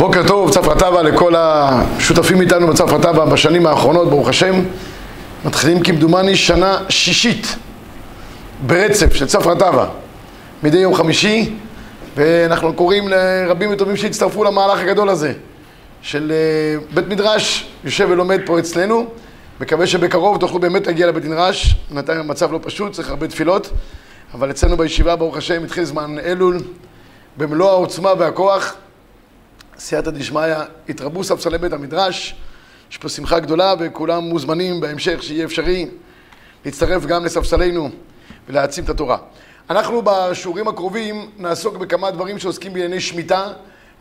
בוקר טוב, צפרא טבא לכל השותפים איתנו בצפרא טבא בשנים האחרונות, ברוך השם. מתחילים כמדומני שנה שישית ברצף של צפרא טבא, מדי יום חמישי, ואנחנו קוראים לרבים וטובים שהצטרפו למהלך הגדול הזה של אה, בית מדרש, יושב ולומד פה אצלנו. מקווה שבקרוב תוכלו באמת להגיע לבית מדרש, בינתיים המצב לא פשוט, צריך הרבה תפילות, אבל אצלנו בישיבה, ברוך השם, התחיל זמן אלול במלוא העוצמה והכוח. סייעתא דשמיא, התרבו ספסלי בית המדרש, יש פה שמחה גדולה וכולם מוזמנים בהמשך שיהיה אפשרי להצטרף גם לספסלינו ולהעצים את התורה. אנחנו בשיעורים הקרובים נעסוק בכמה דברים שעוסקים בענייני שמיטה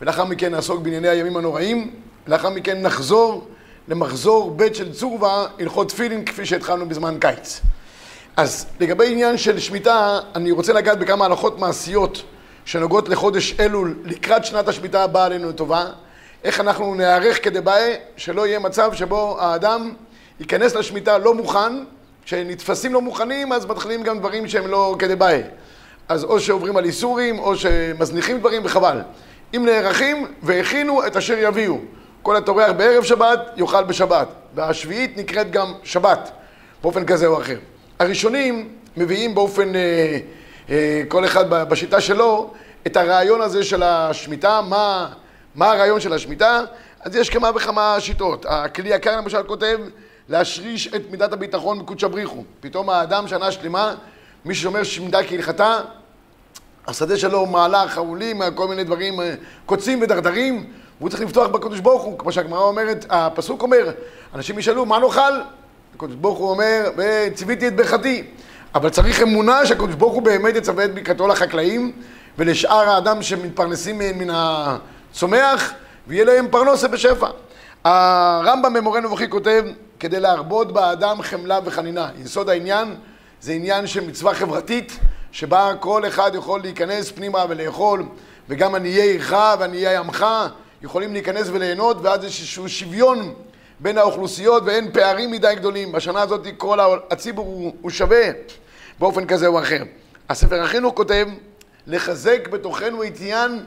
ולאחר מכן נעסוק בענייני הימים הנוראים ולאחר מכן נחזור למחזור ב' של צורבה, הלכות תפילין כפי שהתחלנו בזמן קיץ. אז לגבי עניין של שמיטה, אני רוצה לגעת בכמה הלכות מעשיות שנוגעות לחודש אלול לקראת שנת השמיטה הבאה עלינו לטובה, איך אנחנו נערך כדבעי, שלא יהיה מצב שבו האדם ייכנס לשמיטה לא מוכן, כשנתפסים לא מוכנים אז מתחילים גם דברים שהם לא כדבעי. אז או שעוברים על איסורים או שמזניחים דברים וחבל. אם נערכים והכינו את אשר יביאו. כל הטורח בערב שבת יאכל בשבת, והשביעית נקראת גם שבת, באופן כזה או אחר. הראשונים מביאים באופן... אה, אה, כל אחד בשיטה שלו, את הרעיון הזה של השמיטה, מה, מה הרעיון של השמיטה, אז יש כמה וכמה שיטות. הכלי יקר למשל כותב להשריש את מידת הביטחון בקודשא בריחו. פתאום האדם שנה שלמה, מי שאומר שמידה כהלכתה, השדה שלו מעלה חרולים, כל מיני דברים אה, קוצים ודרדרים, והוא צריך לפתוח בקדוש ברוך הוא, כמו שהגמרא אומרת, הפסוק אומר, אנשים ישאלו, מה נאכל? הקדוש ברוך הוא אומר, וציוויתי את ברכתי. אבל צריך אמונה שהקדוש ברוך הוא באמת יצווה את ברכתו לחקלאים ולשאר האדם שמתפרנסים מן הצומח ויהיה להם פרנסה בשפע. הרמב"ם במורה נבוכי כותב כדי להרבות באדם חמלה וחנינה. יסוד העניין זה עניין של מצווה חברתית שבה כל אחד יכול להיכנס פנימה ולאכול וגם עניי עירך ועניי עמך יכולים להיכנס וליהנות ואז יש איזשהו שוויון בין האוכלוסיות ואין פערים מדי גדולים. בשנה הזאת כל הציבור הוא, הוא שווה באופן כזה או אחר. הספר החינוך כותב, לחזק בתוכנו את עניין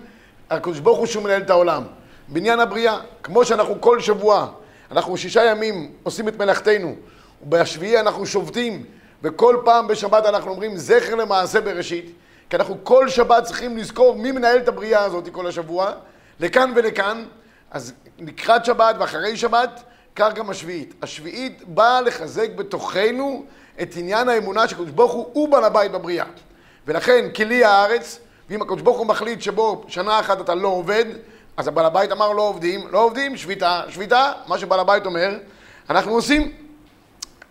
הקדוש ברוך הוא שהוא מנהל את העולם. בעניין הבריאה, כמו שאנחנו כל שבוע, אנחנו שישה ימים עושים את מלאכתנו, ובשביעי אנחנו שובתים, וכל פעם בשבת אנחנו אומרים זכר למעשה בראשית, כי אנחנו כל שבת צריכים לזכור מי מנהל את הבריאה הזאת כל השבוע, לכאן ולכאן, אז לקראת שבת ואחרי שבת, כך גם השביעית. השביעית באה לחזק בתוכנו את עניין האמונה שהקדוש ברוך הוא הוא בעל הבית בבריאה. ולכן כלי הארץ, ואם הקדוש ברוך הוא מחליט שבו שנה אחת אתה לא עובד, אז הבעל הבית אמר לא עובדים, לא עובדים, שביתה, שביתה, מה שבעל הבית אומר, אנחנו עושים.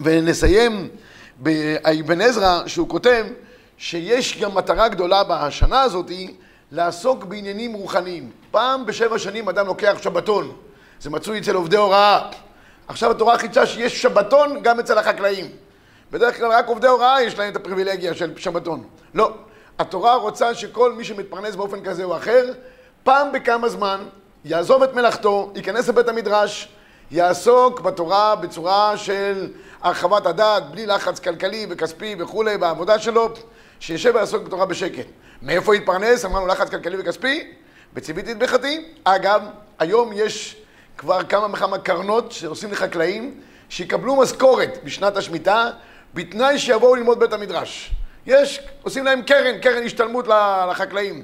ונסיים באבן עזרא, שהוא כותב שיש גם מטרה גדולה בשנה הזאתי לעסוק בעניינים רוחניים. פעם בשבע שנים אדם לוקח שבתון, זה מצוי אצל עובדי הוראה. עכשיו התורה חידשה שיש שבתון גם אצל החקלאים. בדרך כלל רק עובדי הוראה יש להם את הפריבילגיה של שבתון. לא. התורה רוצה שכל מי שמתפרנס באופן כזה או אחר, פעם בכמה זמן יעזוב את מלאכתו, ייכנס לבית המדרש, יעסוק בתורה בצורה של הרחבת הדעת, בלי לחץ כלכלי וכספי וכולי בעבודה שלו, שישב ויעסוק בתורה בשקט. מאיפה יתפרנס? אמרנו לחץ כלכלי וכספי? בציוויתי את ברכתי. אגב, היום יש כבר כמה וכמה קרנות שעושים לחקלאים, שיקבלו משכורת בשנת השמיטה בתנאי שיבואו ללמוד בית המדרש. יש, עושים להם קרן, קרן השתלמות לחקלאים.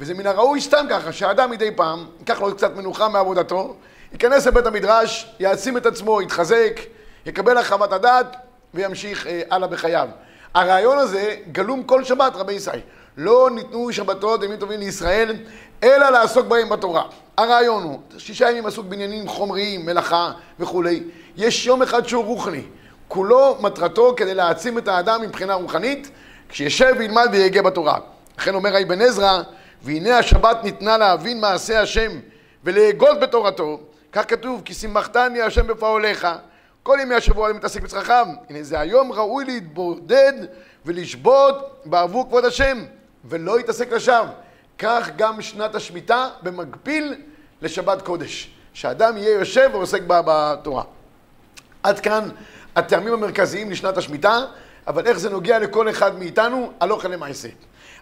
וזה מן הראוי סתם ככה, שהאדם מדי פעם, ייקח לו קצת מנוחה מעבודתו, ייכנס לבית המדרש, יעצים את עצמו, יתחזק, יקבל הרחבת הדעת וימשיך אה, הלאה בחייו. הרעיון הזה גלום כל שבת, רבי ישראל. לא ניתנו שבתות ימים טובים לישראל, אלא לעסוק בהם בתורה. הרעיון הוא, שישה ימים עסוק בעניינים חומריים, מלאכה וכולי. יש יום אחד שהוא רוחני. כולו מטרתו כדי להעצים את האדם מבחינה רוחנית, כשישב וילמד ויגה בתורה. לכן אומר אבן עזרא, והנה השבת ניתנה להבין מעשה השם ולאגוז בתורתו, כך כתוב, כי שימחתני השם בפעוליך, כל ימי השבוע אני מתעסק בצרכיו. הנה זה היום ראוי להתבודד ולשבות בעבור כבוד השם, ולא להתעסק לשווא. כך גם שנת השמיטה במקביל לשבת קודש, שאדם יהיה יושב ועוסק בתורה. עד כאן הטעמים המרכזיים לשנת השמיטה, אבל איך זה נוגע לכל אחד מאיתנו, הלוך למעשה.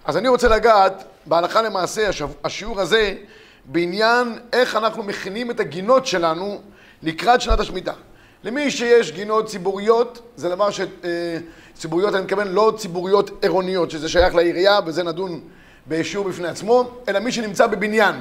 אז אני רוצה לגעת בהלכה למעשה, השיעור הזה בעניין איך אנחנו מכינים את הגינות שלנו לקראת שנת השמיטה. למי שיש גינות ציבוריות, זה דבר ש... אה, ציבוריות, אני מתכוון לא ציבוריות עירוניות, שזה שייך לעירייה, וזה נדון בשיעור בפני עצמו, אלא מי שנמצא בבניין,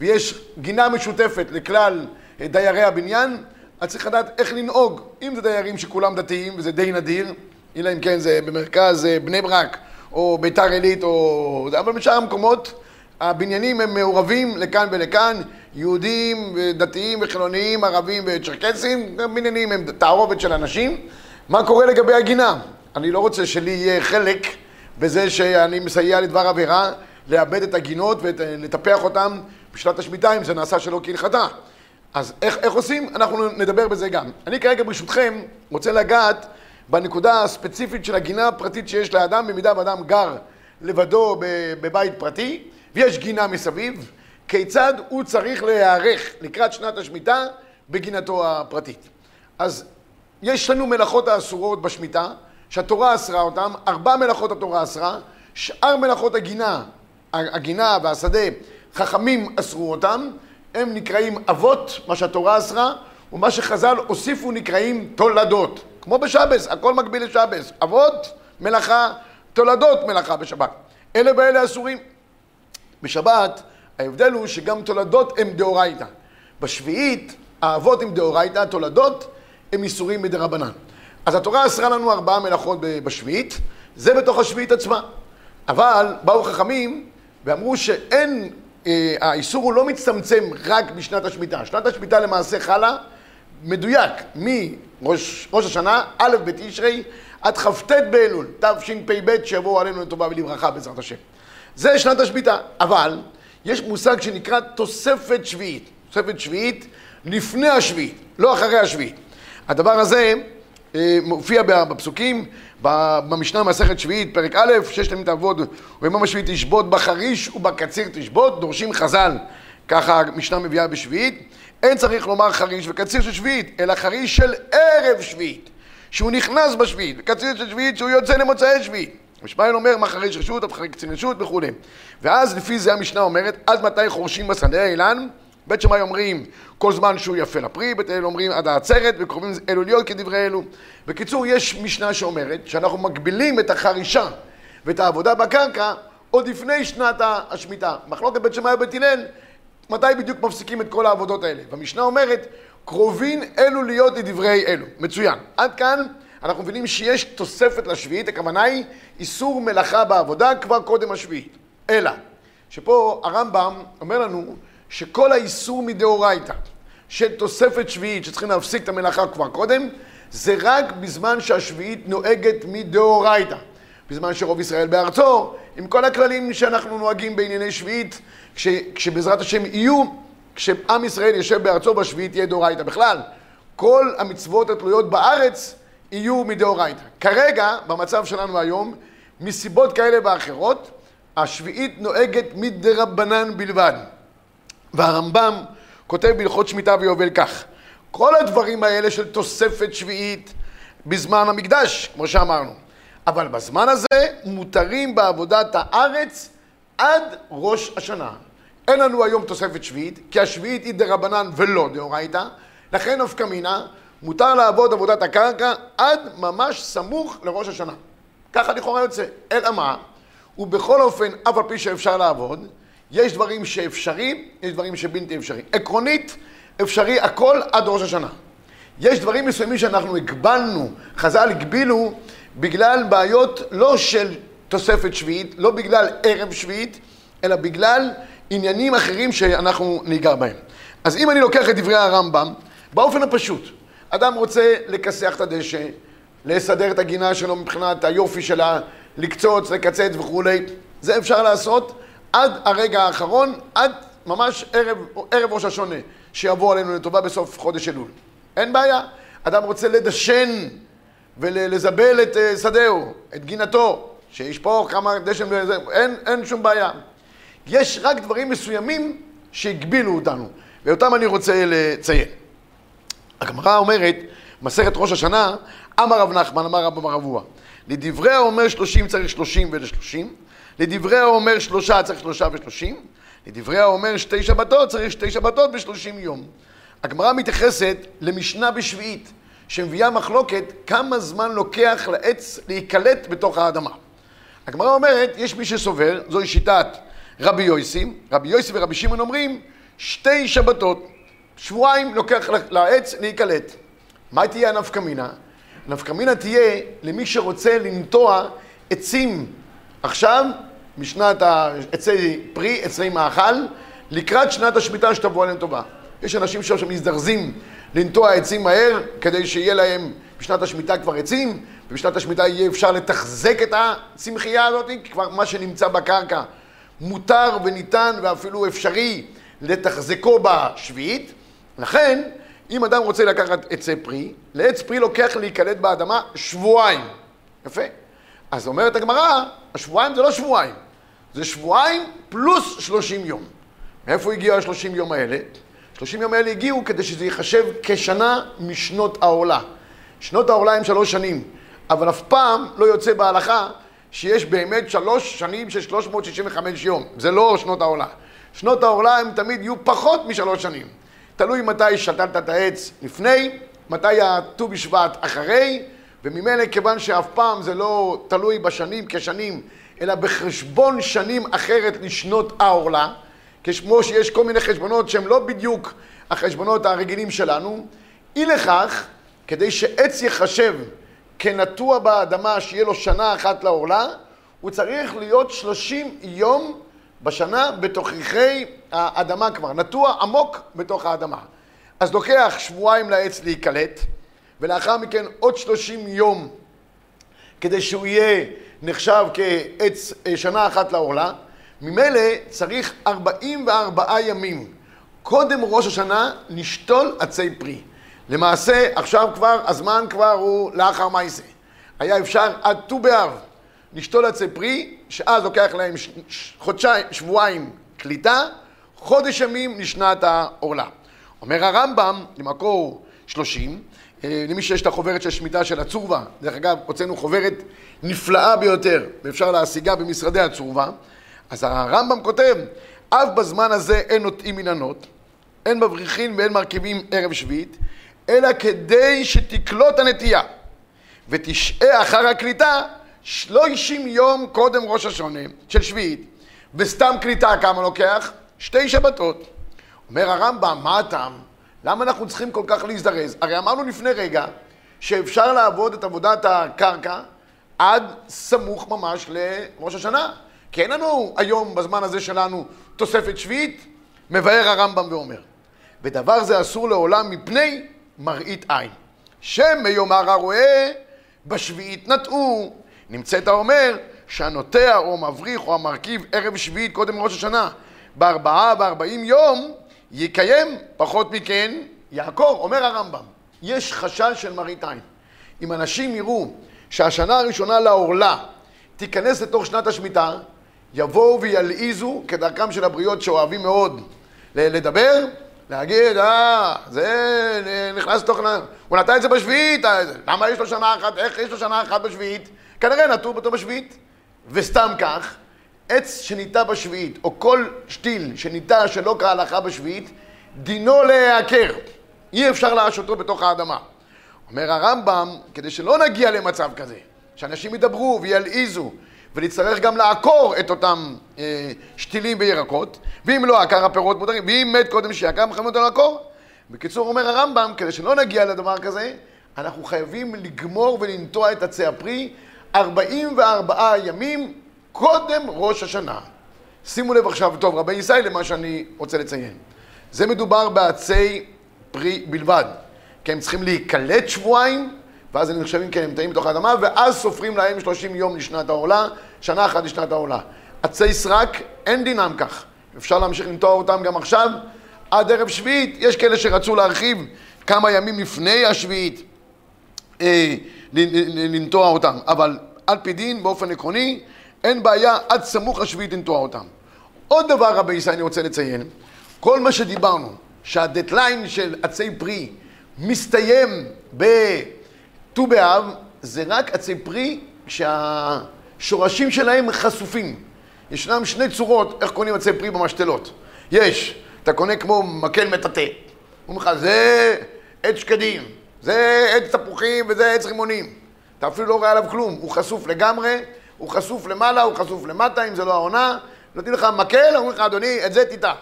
ויש גינה משותפת לכלל אה, דיירי הבניין, אז צריך לדעת איך לנהוג. אם זה דיירים שכולם דתיים, וזה די נדיר, אלא אם כן זה במרכז אה, בני ברק, או ביתר עילית, או... אבל בשאר המקומות, הבניינים הם מעורבים לכאן ולכאן, יהודים, דתיים וחילוניים, ערבים וצ'רקסים, בניינים הם תערובת של אנשים. מה קורה לגבי הגינה? אני לא רוצה שלי יהיה חלק בזה שאני מסייע לדבר עבירה לאבד את הגינות ולטפח אותן בשנת השמיטה אם זה נעשה שלא כהלכתה. אז איך, איך עושים? אנחנו נדבר בזה גם. אני כרגע ברשותכם רוצה לגעת בנקודה הספציפית של הגינה הפרטית שיש לאדם במידה ואדם גר לבדו בבית פרטי ויש גינה מסביב, כיצד הוא צריך להיערך לקראת שנת השמיטה בגינתו הפרטית. אז יש לנו מלאכות האסורות בשמיטה, שהתורה אסרה אותן, ארבע מלאכות התורה אסרה, שאר מלאכות הגינה, הגינה והשדה, חכמים אסרו אותם, הם נקראים אבות, מה שהתורה אסרה, ומה שחז"ל הוסיפו נקראים תולדות. כמו בשבס, הכל מקביל לשבס. אבות, מלאכה, תולדות מלאכה בשבת. אלה ואלה אסורים. בשבת ההבדל הוא שגם תולדות הם דאורייתא. בשביעית האבות הם דאורייתא, התולדות הם איסורים מדרבנן. אז התורה אסרה לנו ארבעה מלאכות בשביעית, זה בתוך השביעית עצמה. אבל באו חכמים ואמרו שאין, האיסור הוא לא מצטמצם רק בשנת השמיטה. שנת השמיטה למעשה חלה מדויק מראש השנה, א' בתשרי, עד כ"ט באלול, תשפ"ב, שיבואו עלינו לטובה ולברכה בעזרת השם. זה שנת השמיטה. אבל יש מושג שנקרא תוספת שביעית. תוספת שביעית לפני השביעית, לא אחרי השביעית. הדבר הזה אה, מופיע בפסוקים, במשנה מסכת שביעית, פרק א', ששת ימים תעבוד, ובימום השביעית תשבות, בחריש ובקציר תשבות, דורשים חז"ל, ככה המשנה מביאה בשביעית. אין צריך לומר חריש וקציר של שביעית, אלא חריש של ערב שביעית, שהוא נכנס בשביעית, וקציר של שביעית שהוא יוצא למוצאי שביעית. משמעאל אומר מה חריש רשות, עד חריש קצין רשות וכולי. ואז לפי זה המשנה אומרת, עד מתי חורשים בשדה האילן? בית שמאי אומרים כל זמן שהוא יפה לפרי, בית אל אומרים עד העצרת, וקרובים אלו להיות כדברי אלו. בקיצור, יש משנה שאומרת שאנחנו מגבילים את החרישה ואת העבודה בקרקע עוד לפני שנת השמיטה. מחלוקת בית שמאי ובית הלל, מתי בדיוק מפסיקים את כל העבודות האלה? והמשנה אומרת, קרובים אלו להיות לדברי אלו. מצוין. עד כאן אנחנו מבינים שיש תוספת לשביעית, הכוונה היא איסור מלאכה בעבודה כבר קודם השביעית. אלא, שפה הרמב"ם אומר לנו שכל האיסור מדאורייתא של תוספת שביעית שצריכים להפסיק את המלאכה כבר קודם, זה רק בזמן שהשביעית נוהגת מדאורייתא. בזמן שרוב ישראל בארצו, עם כל הכללים שאנחנו נוהגים בענייני שביעית, כש, כשבעזרת השם יהיו, כשעם ישראל יושב בארצו בשביעית תהיה דאורייתא בכלל. כל המצוות התלויות בארץ יהיו מדאורייתא. כרגע, במצב שלנו היום, מסיבות כאלה ואחרות, השביעית נוהגת מדרבנן בלבד. והרמב"ם כותב בהלכות שמיטה ויובל כך: כל הדברים האלה של תוספת שביעית בזמן המקדש, כמו שאמרנו, אבל בזמן הזה מותרים בעבודת הארץ עד ראש השנה. אין לנו היום תוספת שביעית, כי השביעית היא דרבנן ולא דאורייתא, לכן נפקא מינה, מותר לעבוד עבודת הקרקע עד ממש סמוך לראש השנה. ככה לכאורה יוצא. אלא מה? ובכל אופן, אף על פי שאפשר לעבוד, יש דברים שאפשרי, יש דברים שבלתי אפשרי. עקרונית, אפשרי הכל עד ראש השנה. יש דברים מסוימים שאנחנו הגבלנו, חז"ל הגבילו בגלל בעיות לא של תוספת שביעית, לא בגלל ערב שביעית, אלא בגלל עניינים אחרים שאנחנו ניגע בהם. אז אם אני לוקח את דברי הרמב"ם, באופן הפשוט, אדם רוצה לכסח את הדשא, לסדר את הגינה שלו מבחינת היופי שלה, לקצוץ, לקצץ וכולי, זה אפשר לעשות עד הרגע האחרון, עד ממש ערב, ערב ראש השונה, שיבוא עלינו לטובה בסוף חודש אלול. אין בעיה. אדם רוצה לדשן ולזבל את אה, שדהו, את גינתו, שישפוך כמה דשן וזה, אין, אין שום בעיה. יש רק דברים מסוימים שהגבילו אותנו, ואותם אני רוצה לציין. הגמרא אומרת, מסכת ראש השנה, אמר רב נחמן, אמר רב אבוה, לדברי האומר שלושים צריך שלושים ולשלושים, לדברי האומר שלושה צריך שלושה ושלושים, לדברי האומר שתי שבתות, צריך שתי שבתות בשלושים יום. הגמרא מתייחסת למשנה בשביעית, שמביאה מחלוקת כמה זמן לוקח לעץ להיקלט בתוך האדמה. הגמרא אומרת, יש מי שסובר, זוהי שיטת רבי יויסי, רבי יויסי ורבי שמעון אומרים, שתי שבתות, שבועיים לוקח לעץ להיקלט. מה תהיה הנפקמינה? הנפקמינה תהיה למי שרוצה לנטוע עצים עכשיו, משנת עצי פרי, עצי מאכל, לקראת שנת השמיטה שתבוא עליהם טובה. יש אנשים שם שמזדרזים לנטוע עצים מהר, כדי שיהיה להם בשנת השמיטה כבר עצים, ובשנת השמיטה יהיה אפשר לתחזק את הצמחייה הזאת, כי כבר מה שנמצא בקרקע מותר וניתן ואפילו אפשרי לתחזקו בשביעית. לכן, אם אדם רוצה לקחת עצי פרי, לעץ פרי לוקח להיקלט באדמה שבועיים. יפה. אז אומרת הגמרא, השבועיים זה לא שבועיים, זה שבועיים פלוס שלושים יום. מאיפה הגיעו השלושים יום האלה? שלושים יום האלה הגיעו כדי שזה ייחשב כשנה משנות העולה. שנות העולה הם שלוש שנים, אבל אף פעם לא יוצא בהלכה שיש באמת שלוש שנים של 365 יום. זה לא שנות העולה. שנות העולה הם תמיד יהיו פחות משלוש שנים. תלוי מתי שתלת את העץ לפני, מתי הט"ו בשבט אחרי, וממילא כיוון שאף פעם זה לא תלוי בשנים כשנים, אלא בחשבון שנים אחרת לשנות העולה, כמו שיש כל מיני חשבונות שהם לא בדיוק החשבונות הרגילים שלנו, אי לכך, כדי שעץ יחשב כנטוע באדמה שיהיה לו שנה אחת לעורלה, הוא צריך להיות שלושים יום בשנה בתוככי האדמה כבר, נטוע עמוק בתוך האדמה. אז לוקח שבועיים לעץ להיקלט, ולאחר מכן עוד שלושים יום כדי שהוא יהיה נחשב כעץ אה, שנה אחת לעורלה. ממילא צריך ארבעים וארבעה ימים קודם ראש השנה לשתול עצי פרי. למעשה, עכשיו כבר, הזמן כבר הוא לאחר מייסה. היה אפשר עד ט"ו באב לשתול עצי פרי, שאז לוקח להם חודשיים, שבועיים קליטה, חודש ימים לשנת העורלה. אומר הרמב"ם, למקור שלושים, אה, למי שיש את החוברת של שמיטה של הצורבה, דרך אגב, הוצאנו חוברת נפלאה ביותר, ואפשר להשיגה במשרדי הצורבה, אז הרמב"ם כותב, אף בזמן הזה אין נוטעים מנהנות, אין מבריחין ואין מרכיבים ערב שביעית, אלא כדי שתקלוט הנטייה ותשעה אחר הקליטה שלושים יום קודם ראש השונה של שביעית, וסתם קליטה כמה לוקח? שתי שבתות. אומר הרמב"ם, מה הטעם? למה אנחנו צריכים כל כך להזדרז? הרי אמרנו לפני רגע שאפשר לעבוד את עבודת הקרקע עד סמוך ממש לראש השנה. כי אין לנו היום, בזמן הזה שלנו, תוספת שביעית, מבאר הרמב"ם ואומר. ודבר זה אסור לעולם מפני מראית עין. שמא יאמר הרועה, בשביעית נטעו. נמצאת האומר שהנוטע או מבריך או המרכיב ערב שביעית קודם ראש השנה בארבעה וארבעים יום יקיים, פחות מכן יעקור. אומר הרמב"ם, יש חשש של מראית עין. אם אנשים יראו שהשנה הראשונה לעורלה תיכנס לתוך שנת השמיטה, יבואו וילעיזו, כדרכם של הבריות שאוהבים מאוד לדבר, להגיד, אה, זה נכנס לתוך... הוא נתן את זה בשביעית, אה, למה יש לו שנה אחת, איך יש לו שנה אחת בשביעית? כנראה נטו אותו בשביעית. וסתם כך, עץ שניטע בשביעית, או כל שתיל שניטע שלא כהלכה בשביעית, דינו להיעקר. אי אפשר להשותו בתוך האדמה. אומר הרמב"ם, כדי שלא נגיע למצב כזה, שאנשים ידברו וילעיזו, ונצטרך גם לעקור את אותם אה, שתילים וירקות, ואם לא, עקר הפירות מותרים, ואם מת קודם שיעקר, מחייבים אותו לעקור. בקיצור, אומר הרמב"ם, כדי שלא נגיע לדבר כזה, אנחנו חייבים לגמור ולנטוע את עצי הפרי 44 ימים קודם ראש השנה. שימו לב עכשיו, טוב, רבי ישראל, למה שאני רוצה לציין. זה מדובר בעצי פרי בלבד, כי הם צריכים להיקלט שבועיים, ואז הם נחשבים כנמטעים בתוך האדמה, ואז סופרים להם 30 יום לשנת העולה, שנה אחת לשנת העולה. עצי סרק, אין דינם כך. אפשר להמשיך לנטוע אותם גם עכשיו, עד ערב שביעית. יש כאלה שרצו להרחיב כמה ימים לפני השביעית אה, לנטוע אותם, אבל על פי דין, באופן עקרוני, אין בעיה עד סמוך לשביעית לנטוע אותם. עוד דבר, רבי ישראל, אני רוצה לציין, כל מה שדיברנו, שהדדליין של עצי פרי מסתיים בט"ו באב, זה רק עצי פרי שהשורשים שלהם חשופים. ישנם שני צורות איך קונים עצי פרי במשתלות. יש, אתה קונה כמו מקל מטאטא. אומרים לך, זה עץ שקדים, זה עץ תפוחים וזה עץ רימונים. אתה אפילו לא רואה עליו כלום, הוא חשוף לגמרי, הוא חשוף למעלה, הוא חשוף למטה, אם זה לא העונה. נותנים לך מקל, אומרים לך, אדוני, את זה תיטע.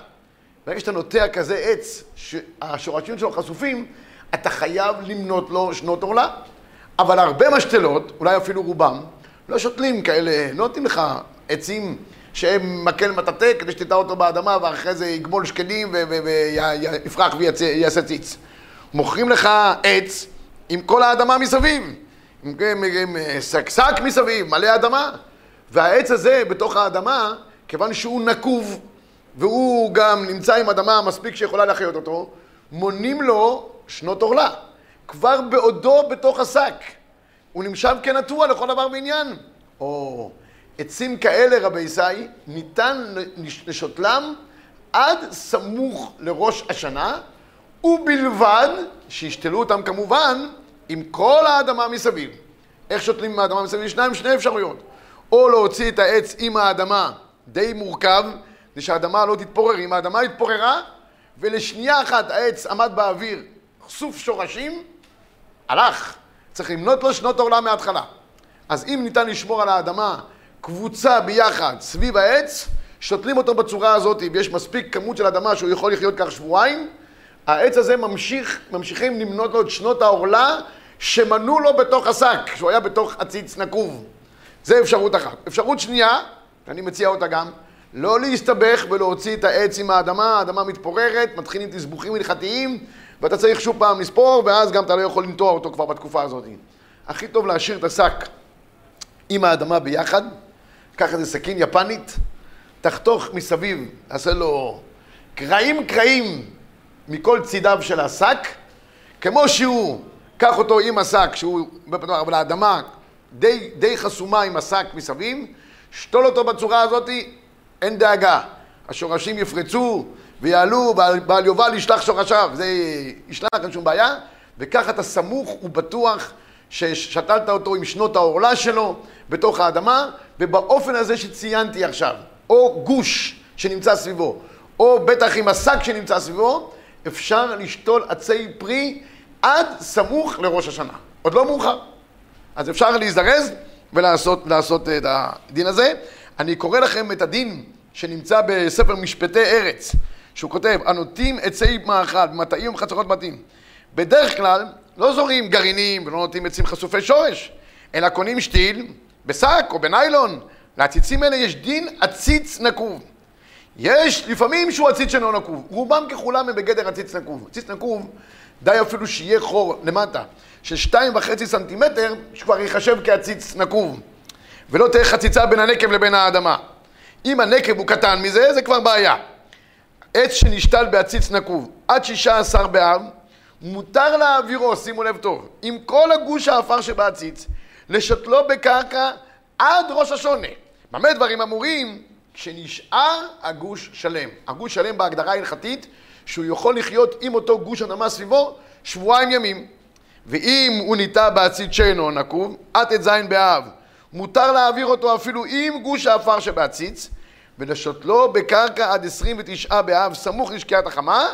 ברגע שאתה נוטע כזה עץ, שהשורשים שלו חשופים, אתה חייב למנות לו שנות עורלה. אבל הרבה משתלות, אולי אפילו רובם, לא שותלים כאלה, לא נותנים לך עצים שהם מקל מטאטא כדי שתטע אותו באדמה ואחרי זה יגמול שקדים ויפרח ויעשה ציץ. מוכרים לך עץ עם כל האדמה מסביב, עם, עם, עם שק מסביב, מלא אדמה, והעץ הזה בתוך האדמה, כיוון שהוא נקוב והוא גם נמצא עם אדמה מספיק שיכולה להחיות אותו, מונים לו שנות עורלה. כבר בעודו בתוך השק. הוא נמשב כנטוע לכל דבר ועניין. או עצים כאלה, רבי ישי, ניתן לשותלם עד סמוך לראש השנה, ובלבד שישתלו אותם כמובן עם כל האדמה מסביב. איך שותלים עם האדמה מסביב? ישנם שני אפשרויות. או להוציא את העץ עם האדמה די מורכב, כדי שהאדמה לא תתפורר. אם האדמה התפוררה, ולשנייה אחת העץ עמד באוויר, חשוף שורשים, הלך. צריך למנות לו שנות העולם מההתחלה. אז אם ניתן לשמור על האדמה קבוצה ביחד סביב העץ, שותלים אותו בצורה הזאת, ויש מספיק כמות של אדמה שהוא יכול לחיות כך שבועיים, העץ הזה ממשיך, ממשיכים למנות לו את שנות העורלה שמנו לו בתוך השק, שהוא היה בתוך עציץ נקוב. זה אפשרות אחת. אפשרות שנייה, אני מציע אותה גם, לא להסתבך ולהוציא את העץ עם האדמה, האדמה מתפוררת, מתחילים תסבוכים הלכתיים, ואתה צריך שוב פעם לספור, ואז גם אתה לא יכול לנטוע אותו כבר בתקופה הזאת. הכי טוב להשאיר את השק עם האדמה ביחד, קח איזה סכין יפנית, תחתוך מסביב, עשה לו קרעים קרעים מכל צידיו של השק, כמו שהוא, קח אותו עם השק, שהוא, אבל האדמה די, די חסומה עם השק מסביב, שתול אותו בצורה הזאת, אין דאגה. השורשים יפרצו ויעלו, בעל יובל ישלח שורשיו, זה ישלח, אין שום בעיה, וככה אתה סמוך ובטוח ששתלת אותו עם שנות העורלה שלו בתוך האדמה, ובאופן הזה שציינתי עכשיו, או גוש שנמצא סביבו, או בטח עם השק שנמצא סביבו, אפשר לשתול עצי פרי עד סמוך לראש השנה. עוד לא מאוחר. אז אפשר להזדרז ולעשות את הדין הזה. אני קורא לכם את הדין שנמצא בספר משפטי ארץ, שהוא כותב, הנוטים עצי מאכל במטעים ובחצרות בתים. בדרך כלל לא זורים גרעינים ולא נוטים עצים חשופי שורש, אלא קונים שתיל בשק או בניילון. לעציצים האלה יש דין עציץ נקוב. יש לפעמים שהוא עציץ שאינו נקוב, רובם ככולם הם בגדר עציץ נקוב. עציץ נקוב, די אפילו שיהיה חור למטה של שתיים וחצי סנטימטר, שכבר ייחשב כעציץ נקוב. ולא תהיה חציצה בין הנקב לבין האדמה. אם הנקב הוא קטן מזה, זה כבר בעיה. עץ שנשתל בעציץ נקוב עד שישה עשר באב, מותר להעבירו, שימו לב טוב, עם כל הגוש האפר שבעציץ, לשתלו בקרקע עד ראש השונה. במה דברים אמורים? כשנשאר הגוש שלם. הגוש שלם בהגדרה ההלכתית, שהוא יכול לחיות עם אותו גוש אדמה סביבו שבועיים ימים. ואם הוא ניטע בעציץ שאינו נקוב, עד ט"ז באב, מותר להעביר אותו אפילו עם גוש האפר שבעציץ, ולשתלו בקרקע עד 29 באב, סמוך לשקיעת החמה,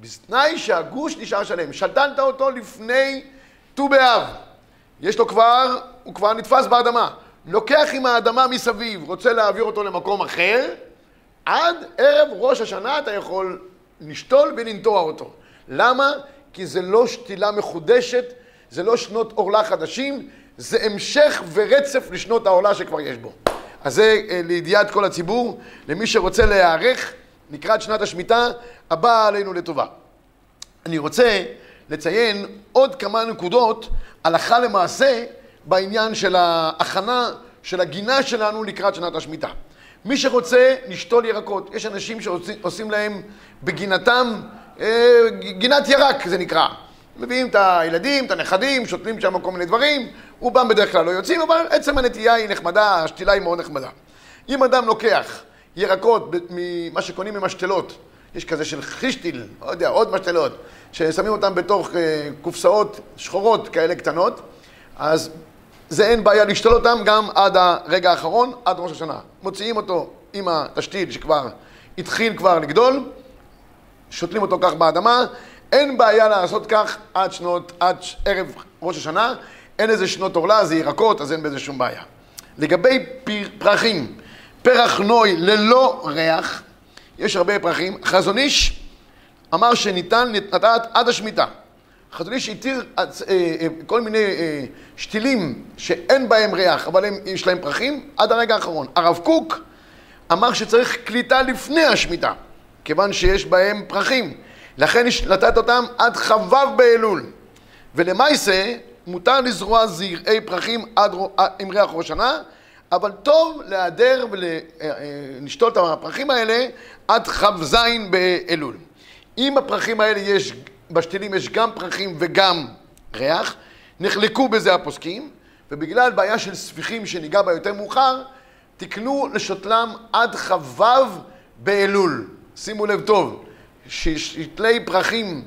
בתנאי שהגוש נשאר שלם. שתלת אותו לפני ט"ו באב. יש לו כבר, הוא כבר נתפס באדמה. לוקח עם האדמה מסביב, רוצה להעביר אותו למקום אחר, עד ערב ראש השנה אתה יכול לשתול ולנטוע אותו. למה? כי זה לא שתילה מחודשת, זה לא שנות עורלה חדשים, זה המשך ורצף לשנות העורלה שכבר יש בו. אז זה אה, לידיעת כל הציבור, למי שרוצה להיערך לקראת שנת השמיטה הבאה עלינו לטובה. אני רוצה לציין עוד כמה נקודות הלכה למעשה בעניין של ההכנה של הגינה שלנו לקראת שנת השמיטה. מי שרוצה לשתול ירקות, יש אנשים שעושים להם בגינתם, אה, גינת ירק זה נקרא. מביאים את הילדים, את הנכדים, שותלים שם כל מיני דברים, רובם בדרך כלל לא יוצאים, אבל עצם הנטייה היא נחמדה, השתילה היא מאוד נחמדה. אם אדם לוקח ירקות ממה שקונים ממשתלות, יש כזה של חישטיל, לא יודע, עוד משתלות, ששמים אותם בתוך אה, קופסאות שחורות כאלה קטנות, אז זה אין בעיה לשתול אותם גם עד הרגע האחרון, עד ראש השנה. מוציאים אותו עם התשתית שכבר התחיל כבר לגדול, שותלים אותו כך באדמה, אין בעיה לעשות כך עד שנות, עד ערב ראש השנה, אין איזה שנות עורלה, זה ירקות, אז אין בזה שום בעיה. לגבי פרחים, פרח נוי ללא ריח, יש הרבה פרחים, חזון איש אמר שניתן לטעת עד השמיטה. חזון איש התיר אה, אה, כל מיני אה, שתילים שאין בהם ריח, אבל הם, יש להם פרחים, עד הרגע האחרון. הרב קוק אמר שצריך קליטה לפני השמיטה, כיוון שיש בהם פרחים. לכן לתת אותם עד כ"ו באלול. ולמעשה, מותר לזרוע זרעי פרחים עד, עם ריח ראש השנה, אבל טוב להיעדר ולשתול את הפרחים האלה עד כ"ז באלול. אם הפרחים האלה יש, בשתילים יש גם פרחים וגם ריח, נחלקו בזה הפוסקים, ובגלל בעיה של ספיחים שניגע בה יותר מאוחר, תקנו לשותלם עד כ"ו באלול. שימו לב טוב, ששתלי פרחים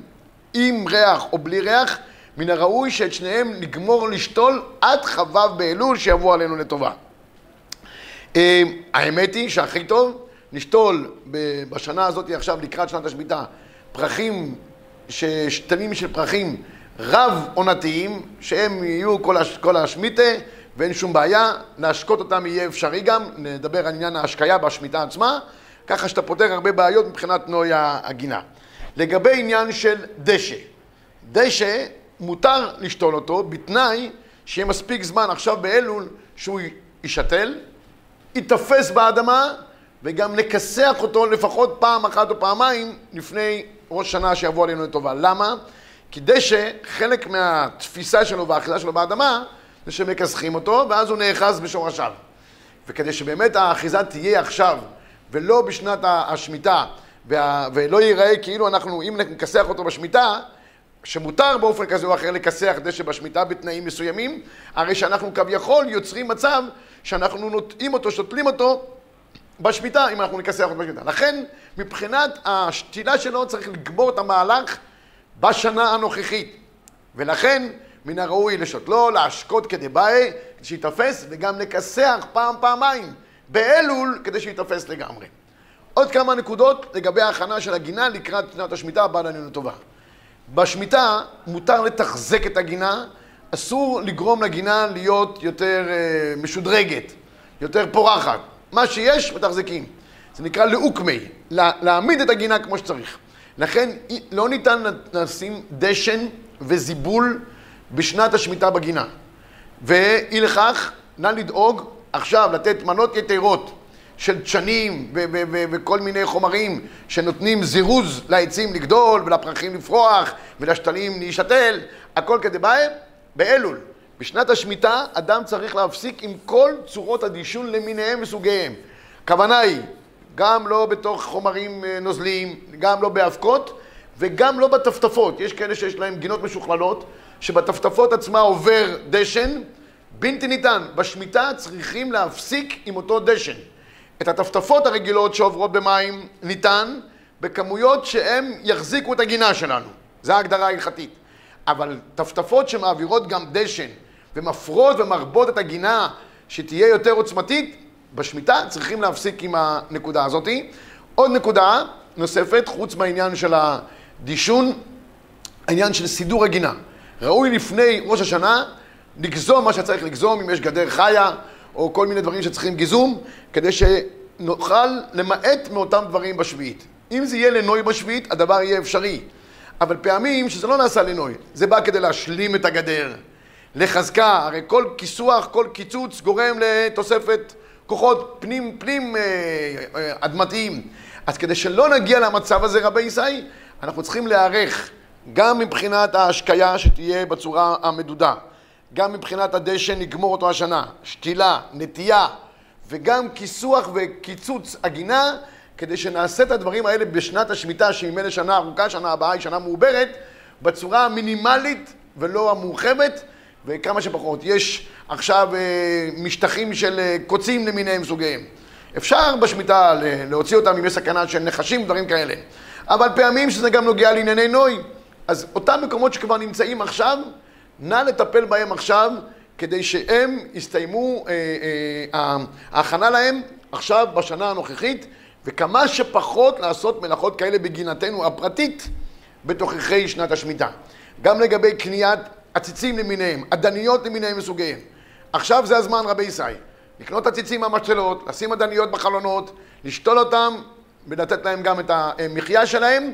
עם ריח או בלי ריח, מן הראוי שאת שניהם נגמור לשתול עד כ"ו באלול שיבוא עלינו לטובה. אה, האמת היא שהכי טוב נשתול בשנה הזאת עכשיו לקראת שנת השמיטה פרחים, שתנים של פרחים רב עונתיים שהם יהיו כל, הש, כל השמיטה ואין שום בעיה, להשקות אותם יהיה אפשרי גם, נדבר על עניין ההשקיה בשמיטה עצמה, ככה שאתה פותר הרבה בעיות מבחינת נוי הגינה. לגבי עניין של דשא, דשא מותר לשתול אותו בתנאי שיהיה מספיק זמן עכשיו באלול שהוא יישתל, ייתפס באדמה וגם נכסח אותו לפחות פעם אחת או פעמיים לפני ראש שנה שיבוא עלינו לטובה. למה? כי דשא, חלק מהתפיסה שלו והאחיזה שלו באדמה זה שמכסחים אותו ואז הוא נאחז בשורשיו. וכדי שבאמת האחיזה תהיה עכשיו ולא בשנת השמיטה וה... ולא ייראה כאילו אנחנו, אם נכסח אותו בשמיטה שמותר באופן כזה או אחר לכסח דשא בשמיטה בתנאים מסוימים, הרי שאנחנו כביכול יוצרים מצב שאנחנו נוטעים אותו, שותלים אותו בשמיטה, אם אנחנו נכסח אותו בשמיטה. לכן, מבחינת השתילה שלו צריך לגמור את המהלך בשנה הנוכחית. ולכן, מן הראוי לשותלו, להשקות כדי באי, כדי שיתפס, וגם לכסח פעם, פעמיים, באלול, כדי שיתפס לגמרי. עוד כמה נקודות לגבי ההכנה של הגינה לקראת שנת השמיטה הבאה לנו לטובה. בשמיטה מותר לתחזק את הגינה, אסור לגרום לגינה להיות יותר אה, משודרגת, יותר פורחת. מה שיש, מתחזקים. זה נקרא לאוקמי, להעמיד את הגינה כמו שצריך. לכן לא ניתן לשים דשן וזיבול בשנת השמיטה בגינה. ואי לכך, נא לדאוג עכשיו לתת מנות יתרות של דשנים וכל מיני חומרים שנותנים זירוז לעצים לגדול ולפרחים לפרוח ולשתלים להישתל, הכל כדי בהם באלול. בשנת השמיטה אדם צריך להפסיק עם כל צורות הדישון למיניהם וסוגיהם. הכוונה היא, גם לא בתוך חומרים אה, נוזליים, גם לא באבקות וגם לא בטפטפות. יש כאלה שיש להם גינות משוכללות, שבטפטפות עצמה עובר דשן, בלתי ניתן. בשמיטה צריכים להפסיק עם אותו דשן. את הטפטפות הרגילות שעוברות במים ניתן בכמויות שהן יחזיקו את הגינה שלנו. זו ההגדרה ההלכתית. אבל טפטפות שמעבירות גם דשן ומפרות ומרבות את הגינה שתהיה יותר עוצמתית, בשמיטה צריכים להפסיק עם הנקודה הזאתי. עוד נקודה נוספת, חוץ מהעניין של הדישון, העניין של סידור הגינה. ראוי לפני ראש השנה לגזום מה שצריך לגזום, אם יש גדר חיה או כל מיני דברים שצריכים גיזום, כדי שנוכל למעט מאותם דברים בשביעית. אם זה יהיה לנוי בשביעית, הדבר יהיה אפשרי. אבל פעמים שזה לא נעשה לנוי, זה בא כדי להשלים את הגדר, לחזקה, הרי כל כיסוח, כל קיצוץ גורם לתוספת כוחות פנים, פנים אה, אה, אדמתיים. אז כדי שלא נגיע למצב הזה, רבי ישי, אנחנו צריכים להיערך גם מבחינת ההשקיה שתהיה בצורה המדודה, גם מבחינת הדשן נגמור אותו השנה, שתילה, נטייה, וגם כיסוח וקיצוץ הגינה, כדי שנעשה את הדברים האלה בשנת השמיטה, שהיא ממילא שנה ארוכה, שנה הבאה היא שנה מעוברת, בצורה המינימלית ולא המורחבת, וכמה שפחות. יש עכשיו אה, משטחים של אה, קוצים למיניהם סוגיהם. אפשר בשמיטה להוציא אותם אם יש סכנה של נחשים, דברים כאלה. אבל פעמים שזה גם נוגע לענייני נוי. אז אותם מקומות שכבר נמצאים עכשיו, נא לטפל בהם עכשיו כדי שהם יסתיימו, אה, אה, ההכנה להם עכשיו בשנה הנוכחית, וכמה שפחות לעשות מלאכות כאלה בגינתנו הפרטית בתוככי שנת השמיטה. גם לגבי קניית עציצים למיניהם, אדניות למיניהם וסוגיהם. עכשיו זה הזמן רבי ישראל, לקנות עציצים מהמשתלות, לשים אדניות בחלונות, לשתול אותם ולתת להם גם את המחיה שלהם,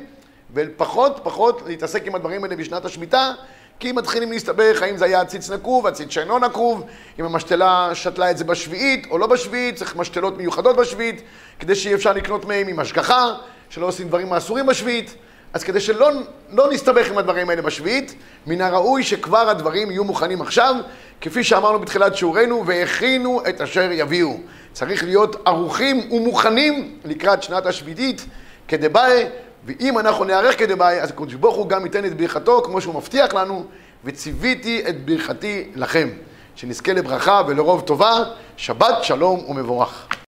ופחות פחות להתעסק עם הדברים האלה בשנת השמיטה, כי מתחילים להסתבך האם זה היה עציץ נקוב, עציץ שאינו נקוב, אם המשתלה שתלה את זה בשביעית או לא בשביעית, צריך משתלות מיוחדות בשביעית, כדי שיהיה אפשר לקנות מהם עם השגחה, שלא עושים דברים מאסורים בשביעית. אז כדי שלא לא נסתבך עם הדברים האלה בשביעית, מן הראוי שכבר הדברים יהיו מוכנים עכשיו, כפי שאמרנו בתחילת שיעורנו, והכינו את אשר יביאו. צריך להיות ערוכים ומוכנים לקראת שנת השביעית כדבעי, ואם אנחנו נערך כדבעי, אז הקדוש ברוך הוא גם ייתן את ברכתו, כמו שהוא מבטיח לנו, וציוויתי את ברכתי לכם. שנזכה לברכה ולרוב טובה, שבת שלום ומבורך.